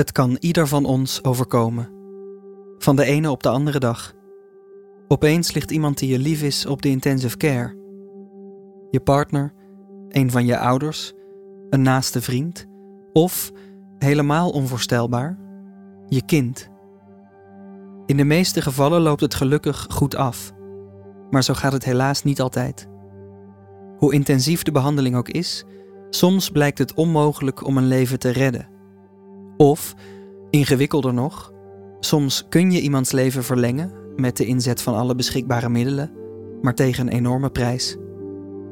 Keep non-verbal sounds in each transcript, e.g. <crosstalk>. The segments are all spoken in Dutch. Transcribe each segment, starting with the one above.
Het kan ieder van ons overkomen. Van de ene op de andere dag. Opeens ligt iemand die je lief is op de intensive care. Je partner, een van je ouders, een naaste vriend of, helemaal onvoorstelbaar, je kind. In de meeste gevallen loopt het gelukkig goed af, maar zo gaat het helaas niet altijd. Hoe intensief de behandeling ook is, soms blijkt het onmogelijk om een leven te redden. Of, ingewikkelder nog, soms kun je iemands leven verlengen met de inzet van alle beschikbare middelen, maar tegen een enorme prijs.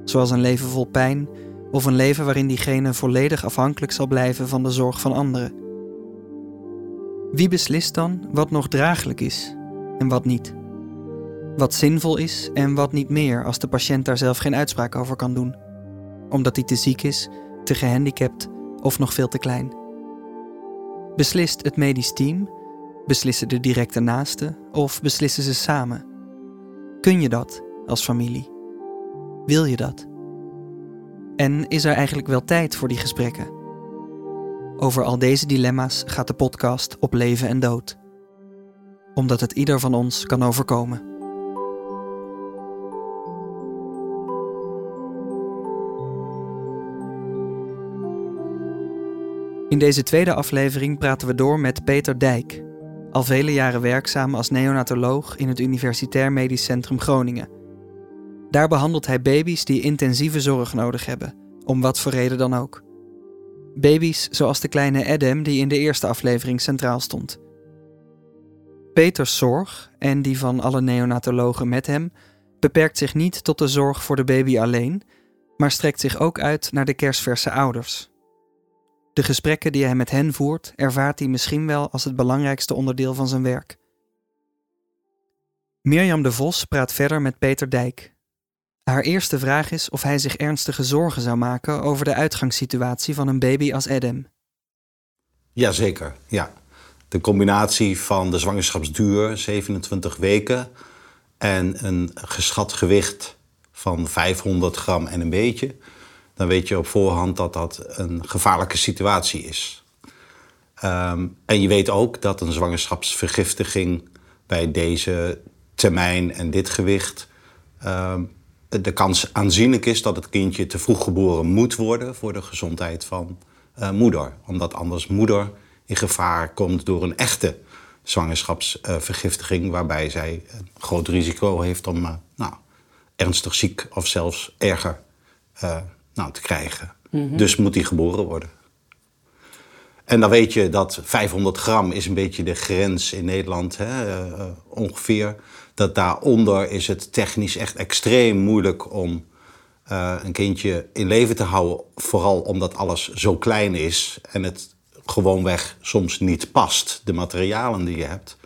Zoals een leven vol pijn of een leven waarin diegene volledig afhankelijk zal blijven van de zorg van anderen. Wie beslist dan wat nog draaglijk is en wat niet? Wat zinvol is en wat niet meer als de patiënt daar zelf geen uitspraak over kan doen, omdat hij te ziek is, te gehandicapt of nog veel te klein. Beslist het medisch team, beslissen de directe naasten of beslissen ze samen? Kun je dat als familie? Wil je dat? En is er eigenlijk wel tijd voor die gesprekken? Over al deze dilemma's gaat de podcast op leven en dood. Omdat het ieder van ons kan overkomen. In deze tweede aflevering praten we door met Peter Dijk, al vele jaren werkzaam als neonatoloog in het Universitair Medisch Centrum Groningen. Daar behandelt hij baby's die intensieve zorg nodig hebben, om wat voor reden dan ook. Baby's zoals de kleine Adam die in de eerste aflevering centraal stond. Peters zorg, en die van alle neonatologen met hem, beperkt zich niet tot de zorg voor de baby alleen, maar strekt zich ook uit naar de kerstverse ouders. De gesprekken die hij met hen voert, ervaart hij misschien wel als het belangrijkste onderdeel van zijn werk. Mirjam de Vos praat verder met Peter Dijk, haar eerste vraag is of hij zich ernstige zorgen zou maken over de uitgangssituatie van een baby als Adam. Jazeker, ja. De combinatie van de zwangerschapsduur, 27 weken, en een geschat gewicht van 500 gram en een beetje, dan weet je op voorhand dat dat een gevaarlijke situatie is. Ehm, en je weet ook dat een zwangerschapsvergiftiging bij deze termijn en dit gewicht ehm, de kans aanzienlijk is dat het kindje te vroeg geboren moet worden voor de gezondheid van uh, moeder. Omdat anders moeder in gevaar komt door een echte zwangerschapsvergiftiging, waarbij zij een groot risico heeft om uh, nou, ernstig ziek of zelfs erger nou, te krijgen. Mm -hmm. Dus moet die geboren worden. En dan weet je dat 500 gram is een beetje de grens in Nederland hè, ongeveer dat daaronder is het technisch echt extreem moeilijk om uh, een kindje in leven te houden. Vooral omdat alles zo klein is en het gewoonweg soms niet past, de materialen die je hebt.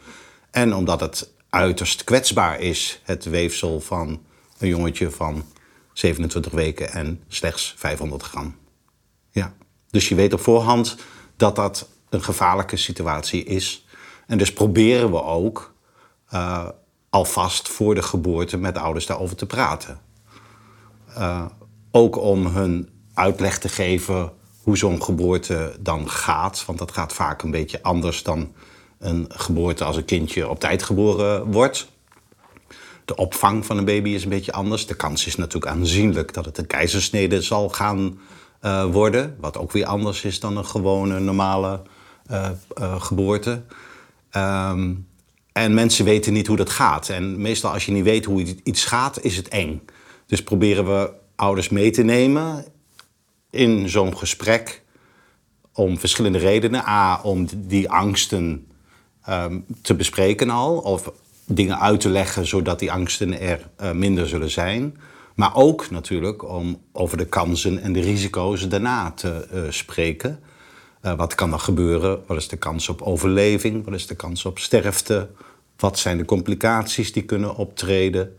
En omdat het uiterst kwetsbaar is, het weefsel van een jongetje van 27 weken en slechts 500 gram. Ja. Dus je weet op voorhand dat dat een gevaarlijke situatie is. En dus proberen we ook uh, alvast voor de geboorte met de ouders daarover te praten. Uh, ook om hun uitleg te geven hoe zo'n geboorte dan gaat. Want dat gaat vaak een beetje anders dan een geboorte als een kindje op tijd geboren wordt. De opvang van een baby is een beetje anders. De kans is natuurlijk aanzienlijk dat het een keizersnede zal gaan uh, worden. Wat ook weer anders is dan een gewone normale uh, geboorte. Um, en mensen weten niet hoe dat gaat. En meestal als je niet weet hoe iets gaat, is het eng. Dus proberen we ouders mee te nemen in zo'n gesprek om verschillende redenen. A, om die angsten um, te bespreken al. Of dingen uit te leggen zodat die angsten er uh, minder zullen zijn. Maar ook natuurlijk om over de kansen en de risico's daarna te uh, spreken. Uh, wat kan er gebeuren? Wat is de kans op overleving? Wat is de kans op sterfte? Wat zijn de complicaties die kunnen optreden?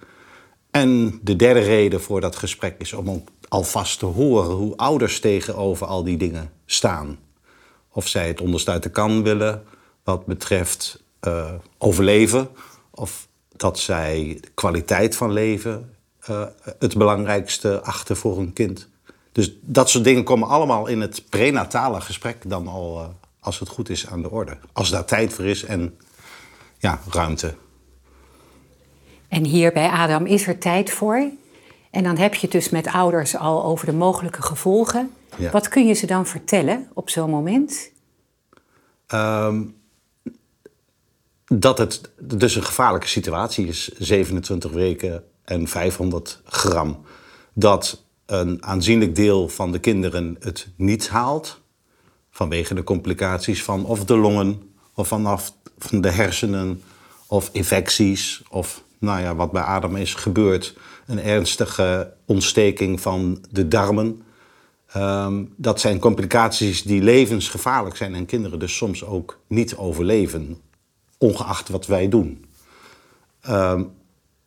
En de derde reden voor dat gesprek is om alvast te horen hoe ouders tegenover al die dingen staan. Of zij het onderste kan willen wat betreft overleven, of dat zij de kwaliteit van leven uh, het belangrijkste achter voor een kind. Dus dat soort dingen komen allemaal in het prenatale gesprek dan al, uh, als het goed is, aan de orde. Als daar tijd voor is en ja, ruimte. En hier bij Adam is er tijd voor. En dan heb je het dus met ouders al over de mogelijke gevolgen. Ja. Wat kun je ze dan vertellen op zo'n moment? Ehm, dat het dus een gevaarlijke situatie is, 27 weken en 500 gram. Dat een aanzienlijk deel van de kinderen het niet haalt. Vanwege de complicaties van of de longen, of vanaf van de hersenen, of infecties, of nou ja, wat bij Adam is gebeurd, een ernstige ontsteking van de darmen. Ehm, dat zijn complicaties die levensgevaarlijk zijn en kinderen dus soms ook niet overleven, ongeacht wat wij doen. Ehm,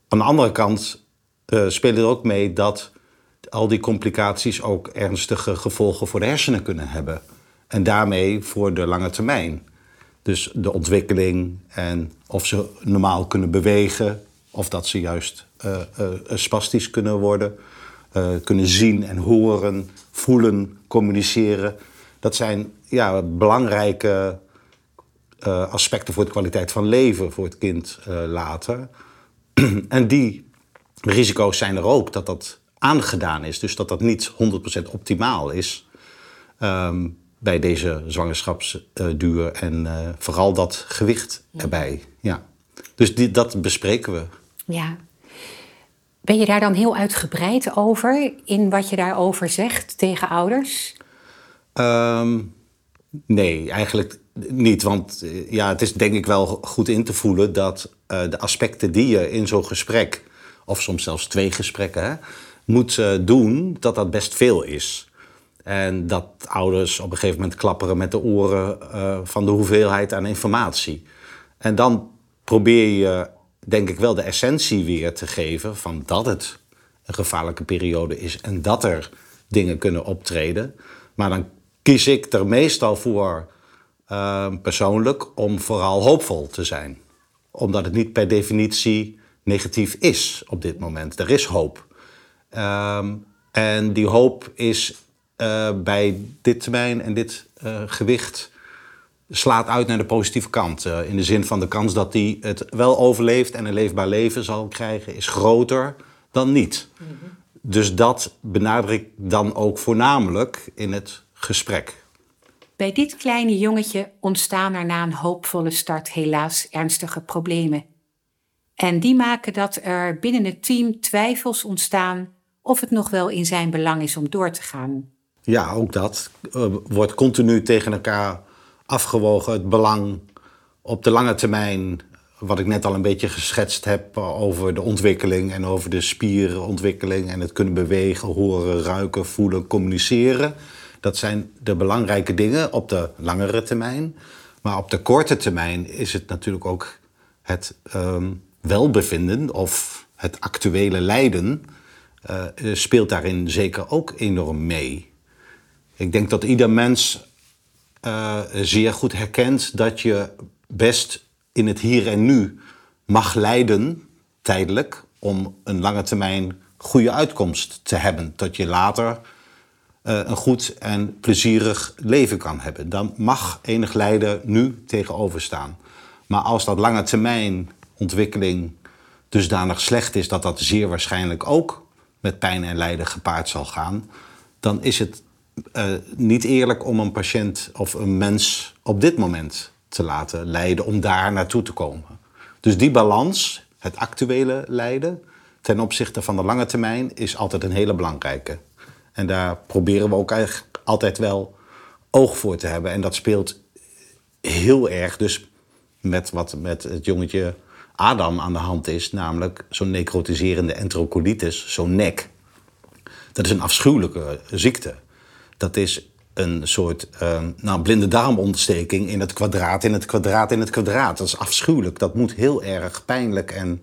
aan de andere kant uh, spelen er ook mee dat al die complicaties ook ernstige gevolgen voor de hersenen kunnen hebben. En daarmee voor de lange termijn. Dus de ontwikkeling en of ze normaal kunnen bewegen, of dat ze juist uh, uh, spastisch kunnen worden, kunnen zien en horen, voelen, communiceren. Dat zijn ja, belangrijke aspecten voor de kwaliteit van leven voor het kind later. <clears throat> en die risico's zijn er ook dat dat aangedaan is, dus dat dat niet 100% optimaal is. Um, bij deze zwangerschapsduur en uh, vooral dat gewicht erbij. Ja. Dus die, dat bespreken we. Ja. Ben je daar dan heel uitgebreid over in wat je daarover zegt tegen ouders? Um, nee, eigenlijk niet. Want ja, het is denk ik wel goed in te voelen dat uh, de aspecten die je in zo'n gesprek, of soms zelfs twee gesprekken, hè, moet uh, doen, dat dat best veel is. En dat ouders op een gegeven moment klapperen met de oren van de hoeveelheid aan informatie. En dan probeer je, denk ik wel, de essentie weer te geven van dat het een gevaarlijke periode is en dat er dingen kunnen optreden. Maar dan kies ik er meestal voor uh, persoonlijk om vooral hoopvol te zijn. Omdat het niet per definitie negatief is op dit moment. Er is hoop. Um, en die hoop is uh, bij dit termijn en dit uh, gewicht slaat uit naar de positieve kant. Uh, in de zin van de kans dat hij het wel overleeft en een leefbaar leven zal krijgen, is groter dan niet. Mm -hmm. Dus dat benadruk ik dan ook voornamelijk in het gesprek. Bij dit kleine jongetje ontstaan er na een hoopvolle start helaas ernstige problemen. En die maken dat er binnen het team twijfels ontstaan of het nog wel in zijn belang is om door te gaan. Ja, ook dat uh, wordt continu tegen elkaar afgewogen. Het belang op de lange termijn, wat ik net al een beetje geschetst heb over de ontwikkeling en over de spierontwikkeling en het kunnen bewegen, horen, ruiken, voelen, communiceren. Dat zijn de belangrijke dingen op de langere termijn. Maar op de korte termijn is het natuurlijk ook het um, welbevinden of het actuele lijden uh, speelt daarin zeker ook enorm mee. Ik denk dat ieder mens uh, zeer goed herkent dat je best in het hier en nu mag lijden, tijdelijk, om een lange termijn goede uitkomst te hebben. Dat je later een goed en plezierig leven kan hebben. Dan mag enig lijden nu tegenover staan. Maar als dat lange termijn ontwikkeling dusdanig slecht is dat dat zeer waarschijnlijk ook met pijn en lijden gepaard zal gaan, dan is het uh, niet eerlijk om een patiënt of een mens op dit moment te laten lijden om daar naartoe te komen. Dus die balans, het actuele lijden ten opzichte van de lange termijn, is altijd een hele belangrijke. En daar proberen we ook eigenlijk altijd wel oog voor te hebben. En dat speelt heel erg dus met wat met het jongetje Adam aan de hand is, namelijk zo'n necrotiserende enterocolitis, zo'n nek. Dat is een afschuwelijke ziekte. Dat is een soort uh, nou, blinde darmontsteking in het kwadraat, in het kwadraat, in het kwadraat. Dat is afschuwelijk. Dat moet heel erg pijnlijk en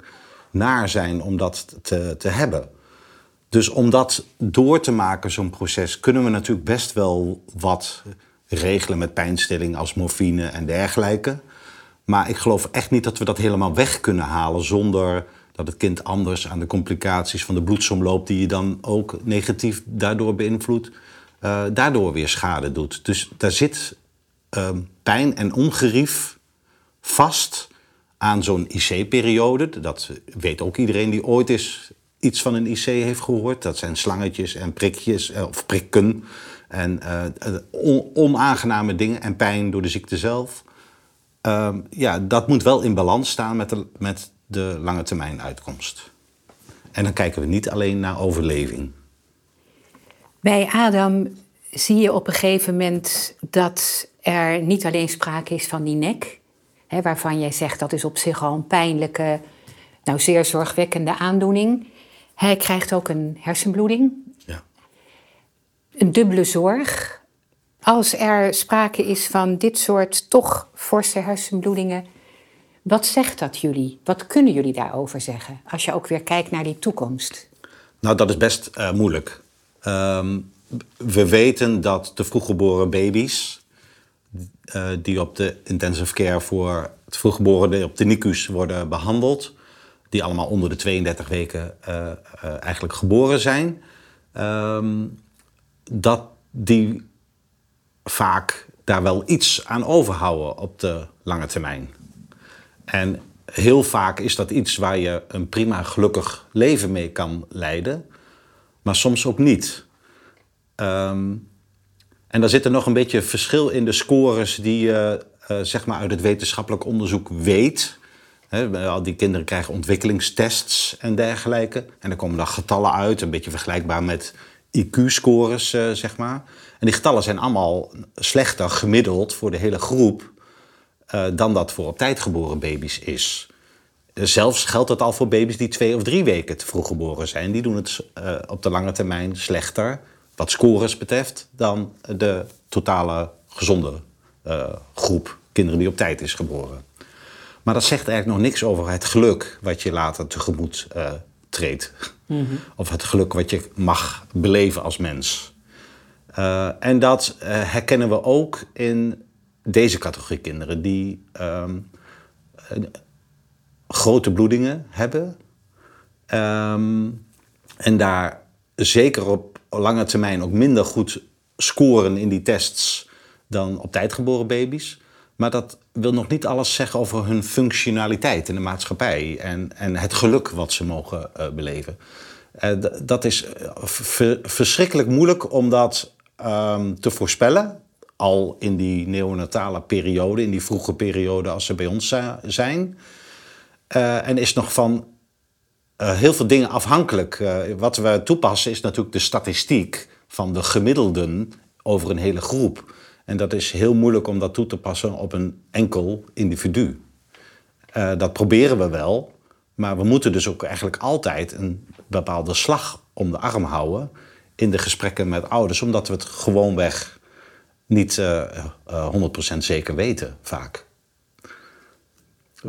naar zijn om dat te, te hebben. Dus om dat door te maken, zo'n proces, kunnen we natuurlijk best wel wat regelen met pijnstilling als morfine en dergelijke. Maar ik geloof echt niet dat we dat helemaal weg kunnen halen zonder dat het kind anders aan de complicaties van de bloedsomloop, die je dan ook negatief daardoor beïnvloedt, uh, daardoor weer schade doet. Dus daar zit ehm, pijn en ongerief vast aan zo'n IC-periode. Dat weet ook iedereen die ooit eens iets van een IC heeft gehoord. Dat zijn slangetjes en prikjes, eh, of prikken. En uh, onaangename dingen en pijn door de ziekte zelf. Ehm, ja, dat moet wel in balans staan met de, met de lange termijn uitkomst. En dan kijken we niet alleen naar overleving. Bij Adam zie je op een gegeven moment dat er niet alleen sprake is van die nek, hè, waarvan jij zegt dat is op zich al een pijnlijke, nou zeer zorgwekkende aandoening. Hij krijgt ook een hersenbloeding. Ja. Een dubbele zorg. Als er sprake is van dit soort toch forse hersenbloedingen, wat zegt dat jullie? Wat kunnen jullie daarover zeggen? Als je ook weer kijkt naar die toekomst. Nou, dat is best uh, moeilijk. Um, we weten dat de vroeggeboren baby's uh, die op de intensive care voor het vroeggeboren op de NICU's worden behandeld, die allemaal onder de 32 weken uh, eigenlijk geboren zijn, um, dat die vaak daar wel iets aan overhouden op de lange termijn. En heel vaak is dat iets waar je een prima gelukkig leven mee kan leiden, maar soms ook niet. Um, en daar zit er nog een beetje verschil in de scores die je uh, zeg maar uit het wetenschappelijk onderzoek weet. Al die kinderen krijgen ontwikkelingstests en dergelijke. En er komen dan getallen uit, een beetje vergelijkbaar met IQ-scores, uh, zeg maar. En die getallen zijn allemaal slechter gemiddeld voor de hele groep uh, dan dat voor op tijd geboren baby's is. Zelfs geldt dat al voor baby's die twee of drie weken te vroeg geboren zijn. Die doen het uh, op de lange termijn slechter, wat scores betreft, dan de totale gezonde groep kinderen die op tijd is geboren. Maar dat zegt eigenlijk nog niks over het geluk wat je later tegemoet treedt. Mm -hmm. Of het geluk wat je mag beleven als mens. en dat herkennen we ook in deze categorie kinderen die um, grote bloedingen hebben. Um, en daar zeker op lange termijn ook minder goed scoren in die tests dan op tijd geboren baby's. Maar dat wil nog niet alles zeggen over hun functionaliteit in de maatschappij en, en het geluk wat ze mogen uh, beleven. Uh, dat is verschrikkelijk moeilijk om dat um, te voorspellen al in die neonatale periode, in die vroege periode als ze bij ons zijn. En is nog van heel veel dingen afhankelijk. Wat we toepassen is natuurlijk de statistiek van de gemiddelden over een hele groep. En dat is heel moeilijk om dat toe te passen op een enkel individu. dat proberen we wel, maar we moeten dus ook eigenlijk altijd een bepaalde slag om de arm houden in de gesprekken met ouders, omdat we het gewoonweg niet uh, uh, 100% zeker weten, vaak.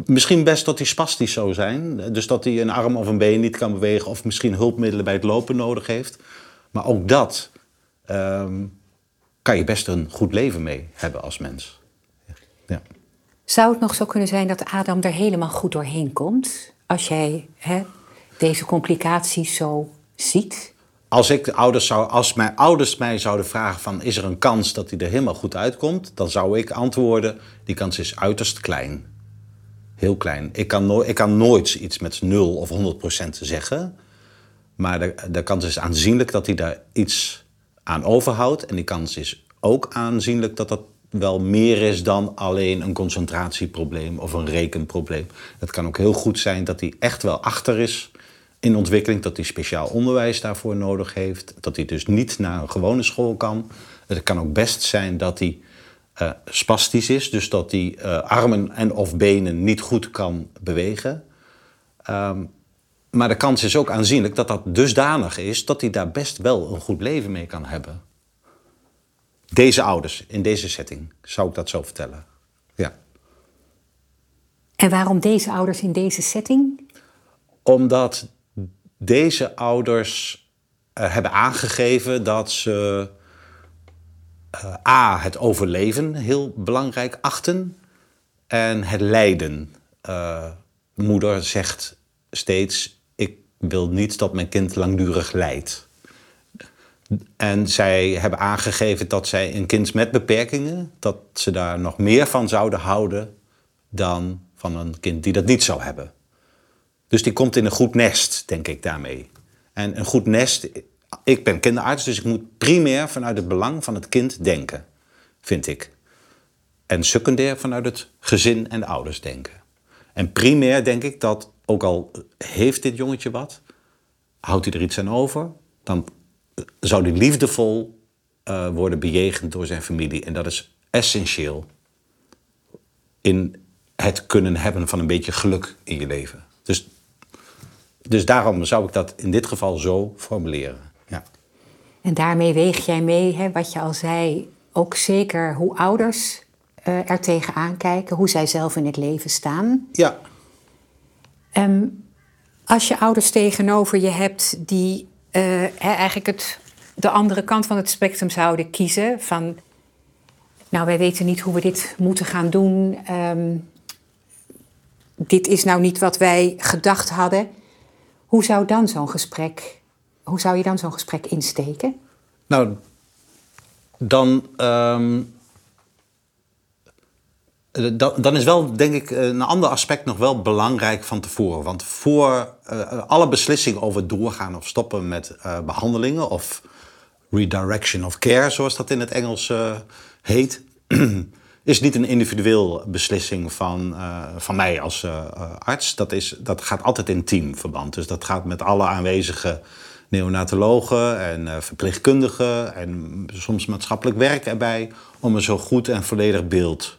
Misschien best dat hij spastisch zou zijn. Dus dat hij een arm of een been niet kan bewegen... of misschien hulpmiddelen bij het lopen nodig heeft. Maar ook dat um, kan je best een goed leven mee hebben als mens. Ja. Zou het nog zo kunnen zijn dat Adam er helemaal goed doorheen komt... als jij hè, deze complicaties zo ziet? Als, ik de ouders zou, als mijn ouders mij zouden vragen van is er een kans dat hij er helemaal goed uitkomt, dan zou ik antwoorden, die kans is uiterst klein. Heel klein. Ik kan, no ik kan nooit iets met 0 of 100% zeggen. Maar de, de kans is aanzienlijk dat hij daar iets aan overhoudt. En die kans is ook aanzienlijk dat dat wel meer is dan alleen een concentratieprobleem of een rekenprobleem. Het kan ook heel goed zijn dat hij echt wel achter is in ontwikkeling, dat hij speciaal onderwijs daarvoor nodig heeft, dat hij dus niet naar een gewone school kan. Het kan ook best zijn dat hij uh, spastisch is, dus dat hij uh, armen en of benen niet goed kan bewegen. Um, maar de kans is ook aanzienlijk dat dat dusdanig is dat hij daar best wel een goed leven mee kan hebben. Deze ouders, in deze setting, zou ik dat zo vertellen. Ja. En waarom deze ouders in deze setting? Omdat deze ouders uh, hebben aangegeven dat ze uh, A, het overleven heel belangrijk achten en het lijden. Uh, moeder zegt steeds: wil niet dat mijn kind langdurig lijdt. En zij hebben aangegeven dat zij een kind met beperkingen, dat ze daar nog meer van zouden houden dan van een kind die dat niet zou hebben. Dus die komt in een goed nest, denk ik daarmee. En een goed nest, ik ben kinderarts, dus ik moet primair vanuit het belang van het kind denken, vind ik. En secundair vanuit het gezin en de ouders denken. En primair denk ik dat, ook al heeft dit jongetje wat, houdt hij er iets aan over, dan zou hij liefdevol uh, worden bejegend door zijn familie. En dat is essentieel in het kunnen hebben van een beetje geluk in je leven. Dus, dus daarom zou ik dat in dit geval zo formuleren. Ja. En daarmee weeg jij mee, hè, wat je al zei, ook zeker hoe ouders uh, er tegenaan kijken, hoe zij zelf in het leven staan. Ja. Um, als je ouders tegenover je hebt die uh, eigenlijk het, de andere kant van het spectrum zouden kiezen, van nou wij weten niet hoe we dit moeten gaan doen, um, dit is nou niet wat wij gedacht hadden. Hoe zou dan zo'n gesprek, hoe zou je dan zo'n gesprek insteken? Nou, dan um, eh, dan is wel, denk ik, een ander aspect nog wel belangrijk van tevoren. Want voor uh, alle beslissingen over doorgaan of stoppen met behandelingen of redirection of care, zoals dat in het Engels heet, <clears throat> is niet een individueel beslissing van, van mij als arts. Dat, is, dat gaat altijd in teamverband. Dus dat gaat met alle aanwezige neonatologen en verpleegkundigen en soms maatschappelijk werk erbij om een zo goed en volledig beeld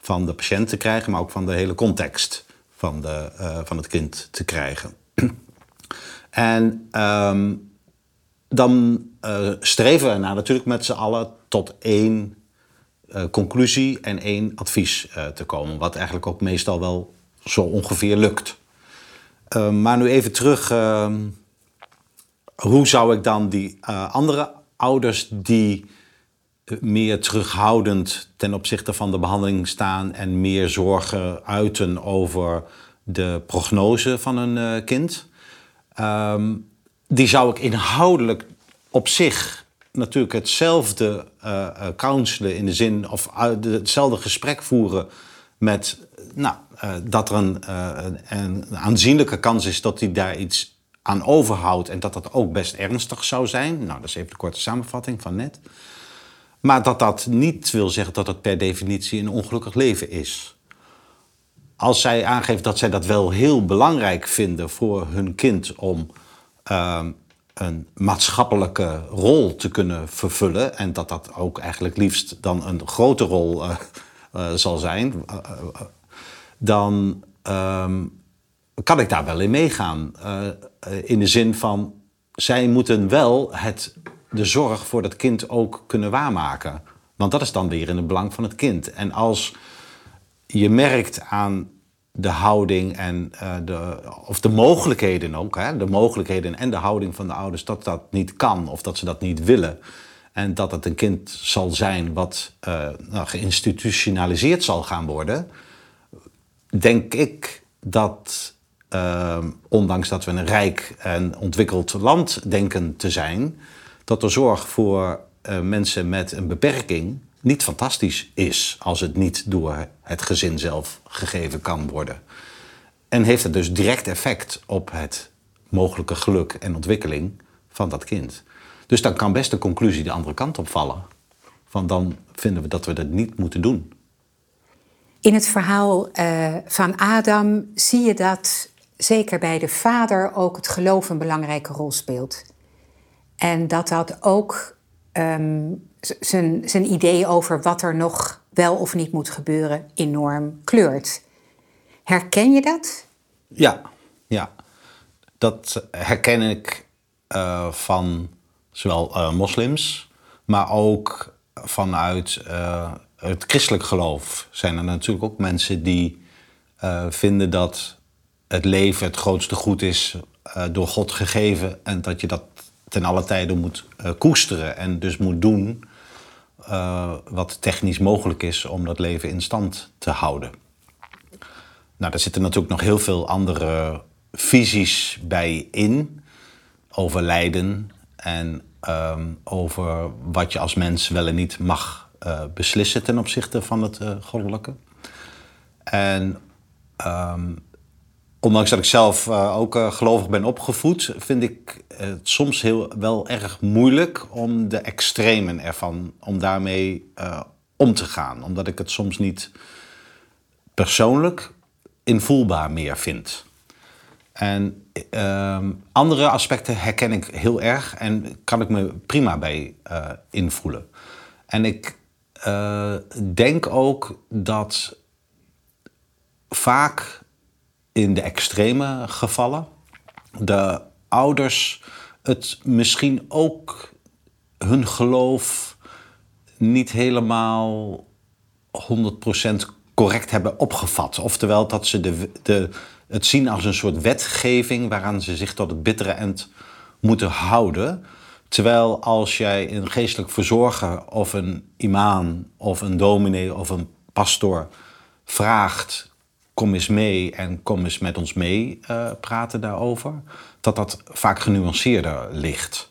van de patiënt te krijgen, maar ook van de hele context van, de, uh, van het kind te krijgen. <clears throat> en um, dan uh, streven we naar natuurlijk met z'n allen tot één uh, conclusie en één advies te komen. Wat eigenlijk ook meestal wel zo ongeveer lukt. Ehm, maar nu even terug. Ehm, hoe zou ik dan die andere ouders die meer terughoudend ten opzichte van de behandeling staan en meer zorgen uiten over de prognose van een uh, kind. Um, die zou ik inhoudelijk op zich natuurlijk hetzelfde uh, counselen in de zin of hetzelfde gesprek voeren met nou, dat er een, een, aanzienlijke kans is dat hij daar iets aan overhoudt en dat dat ook best ernstig zou zijn. Nou, dat is even de korte samenvatting van net. Maar dat dat niet wil zeggen dat het per definitie een ongelukkig leven is. Als zij aangeeft dat zij dat wel heel belangrijk vinden voor hun kind om uh, een maatschappelijke rol te kunnen vervullen, en dat dat ook eigenlijk liefst dan een grote rol uh, uh, zal zijn, uh, dan ehm, kan ik daar wel in meegaan. in de zin van, zij moeten wel het de zorg voor dat kind ook kunnen waarmaken. Want dat is dan weer in het belang van het kind. En als je merkt aan de houding en uh, de, of de mogelijkheden ook, hè, de mogelijkheden en de houding van de ouders, dat dat niet kan of dat ze dat niet willen. En dat het een kind zal zijn wat uh, nou, geïnstitutionaliseerd zal gaan worden, denk ik dat, uh, ondanks dat we een rijk en ontwikkeld land denken te zijn, dat de zorg voor uh, mensen met een beperking niet fantastisch is als het niet door het gezin zelf gegeven kan worden. En heeft het dus direct effect op het mogelijke geluk en ontwikkeling van dat kind. Dus dan kan best de conclusie de andere kant op vallen. Van dan vinden we dat we dat niet moeten doen. In het verhaal uh, van Adam zie je dat zeker bij de vader ook het geloof een belangrijke rol speelt. En dat dat ook um, zijn idee over wat er nog wel of niet moet gebeuren enorm kleurt. Herken je dat? Ja, ja. dat herken ik uh, van zowel uh, moslims, maar ook vanuit uh, het christelijk geloof zijn er natuurlijk ook mensen die vinden dat het leven het grootste goed is door God gegeven en dat je dat ten alle tijde moet uh, koesteren en dus moet doen uh, wat technisch mogelijk is om dat leven in stand te houden. Nou, daar zitten natuurlijk nog heel veel andere visies bij in over lijden En ehm, over wat je als mens wel en niet mag uh, beslissen ten opzichte van het goddelijke. En um, ondanks dat ik zelf uh, ook gelovig ben opgevoed, vind ik het soms heel, wel erg moeilijk om de extremen ervan, om daarmee om te gaan. Omdat ik het soms niet persoonlijk invoelbaar meer vind. En ehm, andere aspecten herken ik heel erg en kan ik me prima bij invoelen. En ik denk ook dat vaak in de extreme gevallen de ouders het misschien ook hun geloof niet helemaal 100% correct hebben opgevat. Oftewel dat ze de, de, het zien als een soort wetgeving waaraan ze zich tot het bittere eind moeten houden. Terwijl als jij een geestelijk verzorger of een imam of een dominee of een pastor vraagt: kom eens mee en kom eens met ons mee uh, praten daarover, dat dat vaak genuanceerder ligt.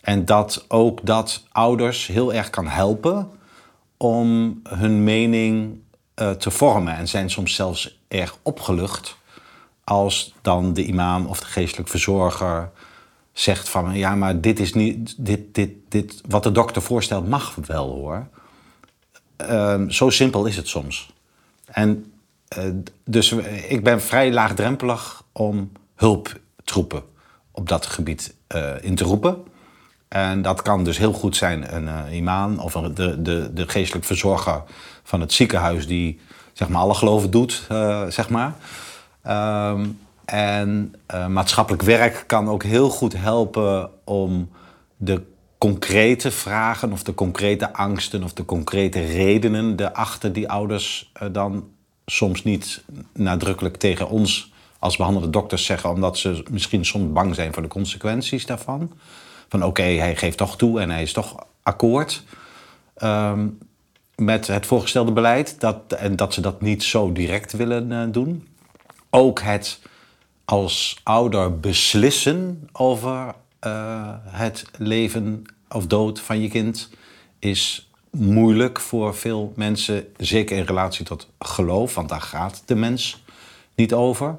En dat ook dat ouders heel erg kan helpen om hun mening uh, te vormen. En zijn soms zelfs erg opgelucht als dan de imam of de geestelijk verzorger zegt van ja, maar dit is niet, dit, dit, dit, wat de dokter voorstelt mag wel hoor. Ehm, zo simpel is het soms. En dus ik ben vrij laagdrempelig om hulptroepen op dat gebied uh, in te roepen. En dat kan dus heel goed zijn een uh, of een, de, de, de geestelijk verzorger van het ziekenhuis die zeg maar alle geloven doet, zeg maar. Um, en maatschappelijk werk kan ook heel goed helpen om de concrete vragen of de concrete angsten of de concrete redenen erachter die ouders dan soms niet nadrukkelijk tegen ons als behandelde dokters zeggen, omdat ze misschien soms bang zijn voor de consequenties daarvan. Van oké, hij geeft toch toe en hij is toch akkoord um, met het voorgestelde beleid. Dat, en dat ze dat niet zo direct willen uh, doen. Ook het als ouder beslissen over uh, het leven of dood van je kind is moeilijk voor veel mensen, zeker in relatie tot geloof, want daar gaat de mens niet over.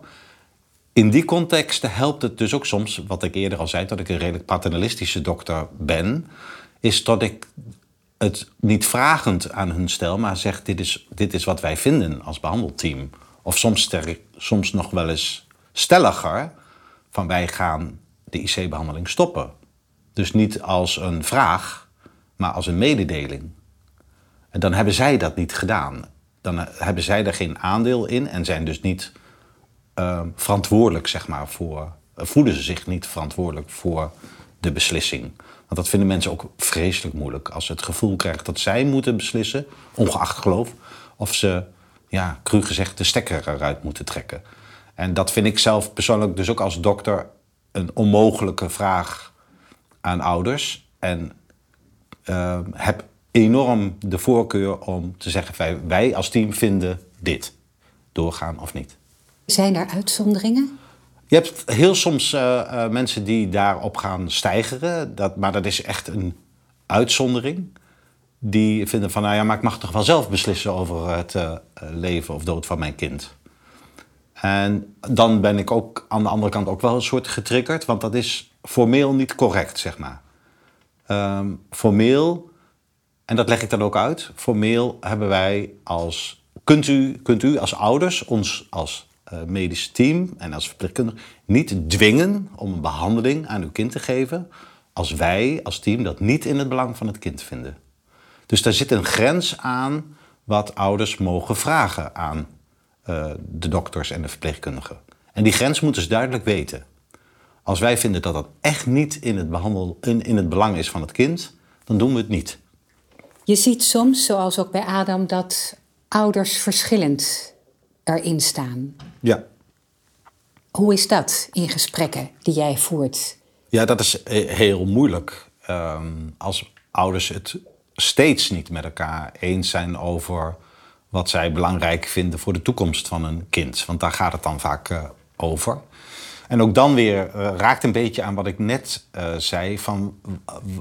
In die contexten helpt het dus ook soms, wat ik eerder al zei, dat ik een redelijk paternalistische dokter ben, is dat ik het niet vragend aan hun stel, maar zeg: dit is, dit is wat wij vinden als behandelteam. Of soms, soms nog wel eens stelliger van wij gaan de IC-behandeling stoppen. Dus niet als een vraag, maar als een mededeling. En dan hebben zij dat niet gedaan. Dan hebben zij er geen aandeel in en zijn dus niet uh, verantwoordelijk, zeg maar, voor. voelen ze zich niet verantwoordelijk voor de beslissing. Want dat vinden mensen ook vreselijk moeilijk. Als ze het gevoel krijgen dat zij moeten beslissen, ongeacht geloof, of ze, ja, cru gezegd, de stekker eruit moeten trekken. En dat vind ik zelf persoonlijk dus ook als dokter een onmogelijke vraag aan ouders. En heb enorm de voorkeur om te zeggen: wij als team vinden dit. Doorgaan of niet. Zijn er uitzonderingen? Je hebt heel soms uh, uh, mensen die daarop gaan stijgeren. Dat, maar dat is echt een uitzondering. Die vinden van, nou ja, maar ik mag toch wel zelf beslissen over het uh, leven of dood van mijn kind. En dan ben ik ook aan de andere kant ook wel een soort getriggerd, want dat is formeel niet correct, zeg maar. Um, formeel, en dat leg ik dan ook uit, formeel hebben wij als. Kunt u, kunt u als ouders ons als uh, medisch team en als verpleegkundige niet dwingen om een behandeling aan uw kind te geven als wij als team dat niet in het belang van het kind vinden. Dus daar zit een grens aan wat ouders mogen vragen aan uh, de dokters en de verpleegkundigen. En die grens moeten ze duidelijk weten. Als wij vinden dat dat echt niet in het, behandel, in, in het belang is van het kind, dan doen we het niet. Je ziet soms, zoals ook bij Adam, dat ouders verschillend erin staan. Ja. Hoe is dat in gesprekken die jij voert? Ja, dat is heel moeilijk. Um, als ouders het steeds niet met elkaar eens zijn over wat zij belangrijk vinden voor de toekomst van een kind. Want daar gaat het dan vaak uh, over. En ook dan weer uh, raakt een beetje aan wat ik net uh, zei: van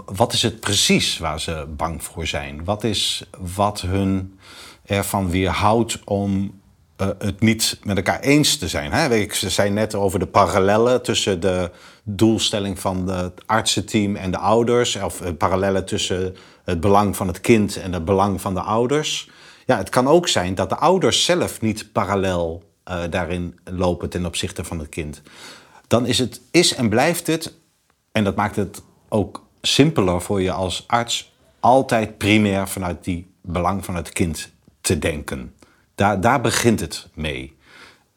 wat is het precies waar ze bang voor zijn? Wat is wat hun ervan weerhoudt om uh, het niet met elkaar eens te zijn? Hè? Ik zei net over de parallellen tussen de doelstelling van het artsenteam en de ouders, of parallellen tussen het belang van het kind en het belang van de ouders. Ja, het kan ook zijn dat de ouders zelf niet parallel uh, daarin lopen ten opzichte van het kind. Dan is het, is en blijft het, en dat maakt het ook simpeler voor je als arts, altijd primair vanuit die belang van het kind te denken. Daar, daar begint het mee.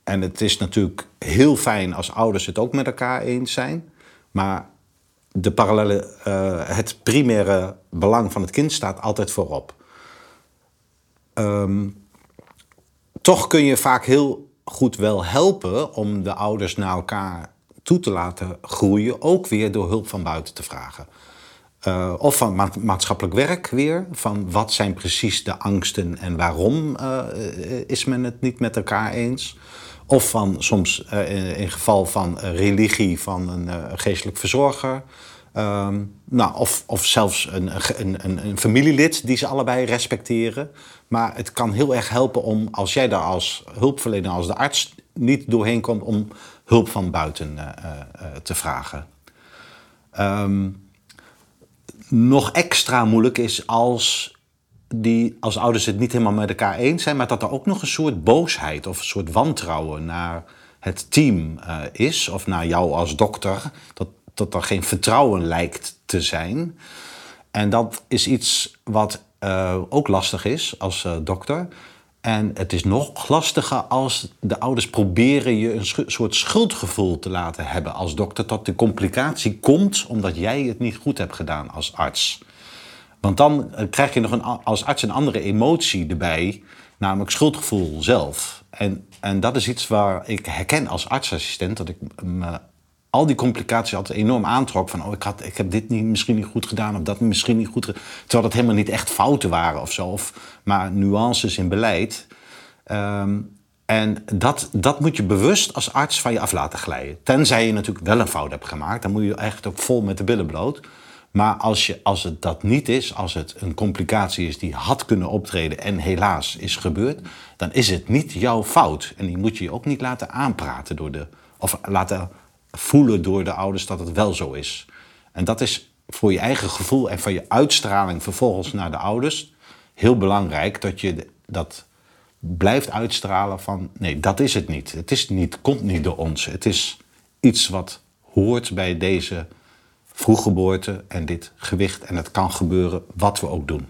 En het is natuurlijk heel fijn als ouders het ook met elkaar eens zijn. Maar de parallele, uh, het primaire belang van het kind staat altijd voorop. Um, toch kun je vaak heel goed wel helpen om de ouders naar elkaar toe te laten groeien, ook weer door hulp van buiten te vragen. Uh, of van ma maatschappelijk werk weer, van wat zijn precies de angsten en waarom uh, is men het niet met elkaar eens. Of van soms uh, in, in, geval van religie van een geestelijk verzorger. Um, nou, of, of zelfs een, een, een, een, familielid die ze allebei respecteren. Maar het kan heel erg helpen om, als jij daar als hulpverlener, als de arts niet doorheen komt, om hulp van buiten uh, uh, te vragen. Um, nog extra moeilijk is als, die, als ouders het niet helemaal met elkaar eens zijn, maar dat er ook nog een soort boosheid of een soort wantrouwen naar het team is, of naar jou als dokter. Dat, dat er geen vertrouwen lijkt te zijn. En dat is iets wat uh, ook lastig is als uh, dokter. En het is nog lastiger als de ouders proberen je een soort schuldgevoel te laten hebben als dokter. Dat de complicatie komt omdat jij het niet goed hebt gedaan als arts. Want dan eh, krijg je nog een, als arts een andere emotie erbij, namelijk schuldgevoel zelf. En, en dat is iets waar ik herken als artsassistent, dat ik me al die complicaties altijd enorm aantrok. Van, oh, ik, had, ik heb dit niet, misschien niet goed gedaan of dat misschien niet goed gedaan. Terwijl dat helemaal niet echt fouten waren of zo. Of, maar nuances in beleid. Um, en dat, dat moet je bewust als arts van je af laten glijden. Tenzij je natuurlijk wel een fout hebt gemaakt. Dan moet je echt ook vol met de billen bloot. Maar als, je, als het dat niet is, als het een complicatie is die had kunnen optreden en helaas is gebeurd, dan is het niet jouw fout. En die moet je je ook niet laten aanpraten door de. of laten voelen door de ouders dat het wel zo is. En dat is voor je eigen gevoel en van je uitstraling vervolgens naar de ouders heel belangrijk dat je dat blijft uitstralen van nee, dat is het niet. Het is niet, komt niet door ons. Het is iets wat hoort bij deze vroeggeboorte en dit gewicht. En het kan gebeuren wat we ook doen.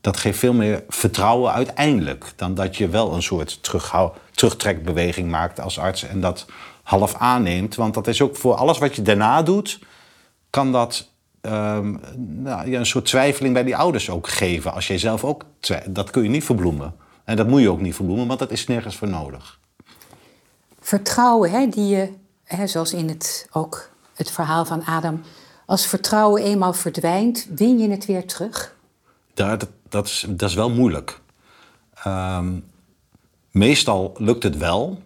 Dat geeft veel meer vertrouwen uiteindelijk dan dat je wel een soort terugtrekbeweging maakt als arts en dat half aanneemt. Want dat is ook voor alles wat je daarna doet, kan dat um, nou, een soort twijfeling bij die ouders ook geven. Als jij zelf ook dat kun je niet verbloemen. En dat moet je ook niet verbloemen, want dat is nergens voor nodig. Vertrouwen, hè, die je, hè, zoals in het, ook het verhaal van Adam, als vertrouwen eenmaal verdwijnt, win je het weer terug? Dat, dat, is, dat is wel moeilijk. Um, meestal lukt het wel,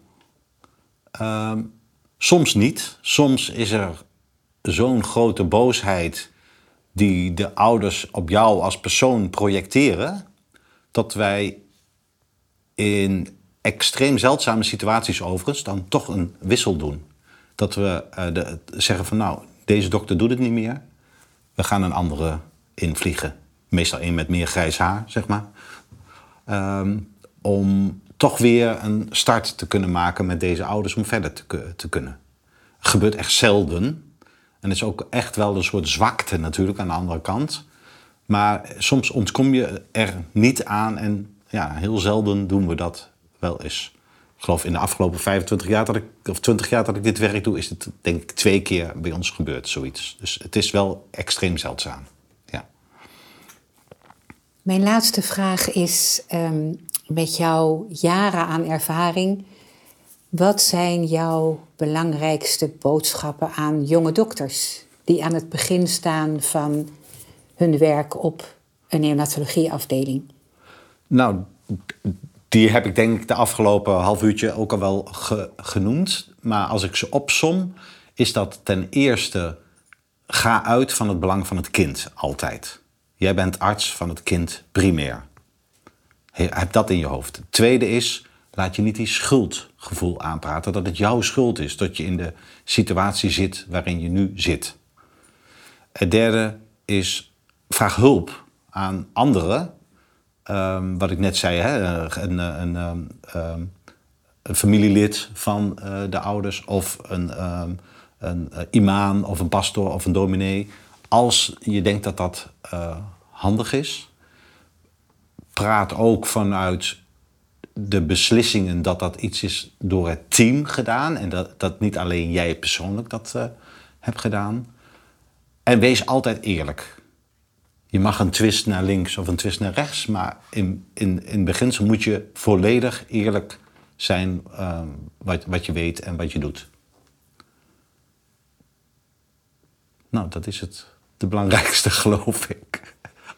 Um, soms niet. Soms is er zo'n grote boosheid die de ouders op jou als persoon projecteren, dat wij in extreem zeldzame situaties overigens dan toch een wissel doen. Dat we uh, de, zeggen van nou, deze dokter doet het niet meer, we gaan een andere invliegen. Meestal een met meer grijs haar, zeg maar. Um, om toch weer een start te kunnen maken met deze ouders om verder te, kunnen. Het gebeurt echt zelden. En is ook echt wel een soort zwakte natuurlijk aan de andere kant. Maar soms ontkom je er niet aan en ja, heel zelden doen we dat wel eens. Ik geloof in de afgelopen 25 jaar dat ik, of 20 jaar dat ik dit werk doe, is het denk ik twee keer bij ons gebeurd, zoiets. Dus het is wel extreem zeldzaam. Ja. Mijn laatste vraag is: um, met jouw jaren aan ervaring, wat zijn jouw belangrijkste boodschappen aan jonge dokters die aan het begin staan van hun werk op een neonatologieafdeling? Nou, die heb ik denk ik de afgelopen half uurtje ook al wel genoemd. Maar als ik ze opsom, is dat ten eerste ga uit van het belang van het kind altijd. Jij bent arts van het kind primair. Heb dat in je hoofd. Het tweede is, laat je niet die schuldgevoel aanpraten. Dat het jouw schuld is dat je in de situatie zit waarin je nu zit. Het derde is, vraag hulp aan anderen. Um, wat ik net zei, hè, een, een, ehm, een familielid van uh, de ouders of een, um, een imam of een pastor of een dominee. Als je denkt dat dat uh, handig is, praat ook vanuit de beslissingen dat dat iets is door het team gedaan en dat, dat niet alleen jij persoonlijk dat uh, hebt gedaan. En wees altijd eerlijk. Je mag een twist naar links of een twist naar rechts, maar in, in, in beginsel moet je volledig eerlijk zijn um, wat, wat je weet en wat je doet. Nou, dat is het. De belangrijkste, <laughs> geloof ik.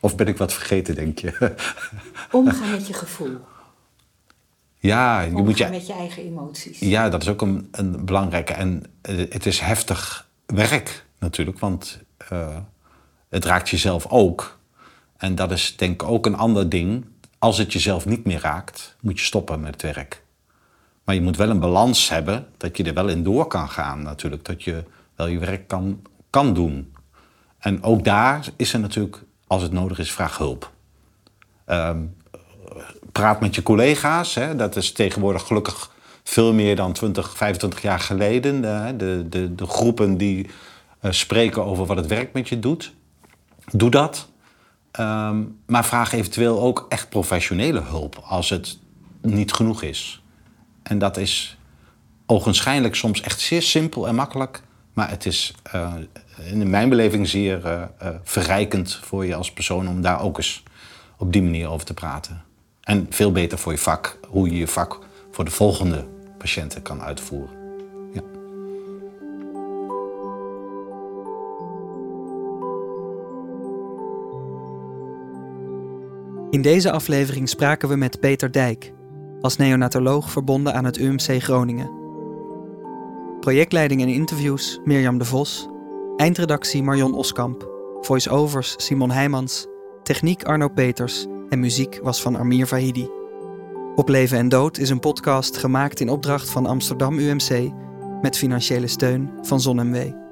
Of ben ik wat vergeten, denk je? <laughs> Omgaan met je gevoel. Ja, je Omgaan moet je, met je eigen emoties. Ja, dat is ook een, een belangrijke. En uh, het is heftig werk natuurlijk, want uh, het raakt jezelf ook. En dat is denk ik ook een ander ding. Als het jezelf niet meer raakt, moet je stoppen met het werk. Maar je moet wel een balans hebben dat je er wel in door kan gaan natuurlijk. Dat je wel je werk kan, kan doen. En ook daar is er natuurlijk, als het nodig is, vraag hulp. Um, praat met je collega's. Hè. Dat is tegenwoordig gelukkig veel meer dan 20, 25 jaar geleden. De, de, de, groepen die uh, spreken over wat het werk met je doet. Doe dat. Um, maar vraag eventueel ook echt professionele hulp als het niet genoeg is. En dat is ogenschijnlijk soms echt zeer simpel en makkelijk. Maar het is uh, in mijn beleving zeer uh, verrijkend voor je als persoon om daar ook eens op die manier over te praten. En veel beter voor je vak, hoe je je vak voor de volgende patiënten kan uitvoeren. Ja. In deze aflevering spraken we met Peter Dijk, als neonatoloog verbonden aan het UMC Groningen. Projectleiding en interviews Mirjam de Vos, eindredactie Marion Oskamp, voice-overs Simon Heijmans, techniek Arno Peters en muziek was van Amir Vahidi. Op Leven en Dood is een podcast gemaakt in opdracht van Amsterdam UMC met financiële steun van ZonMW.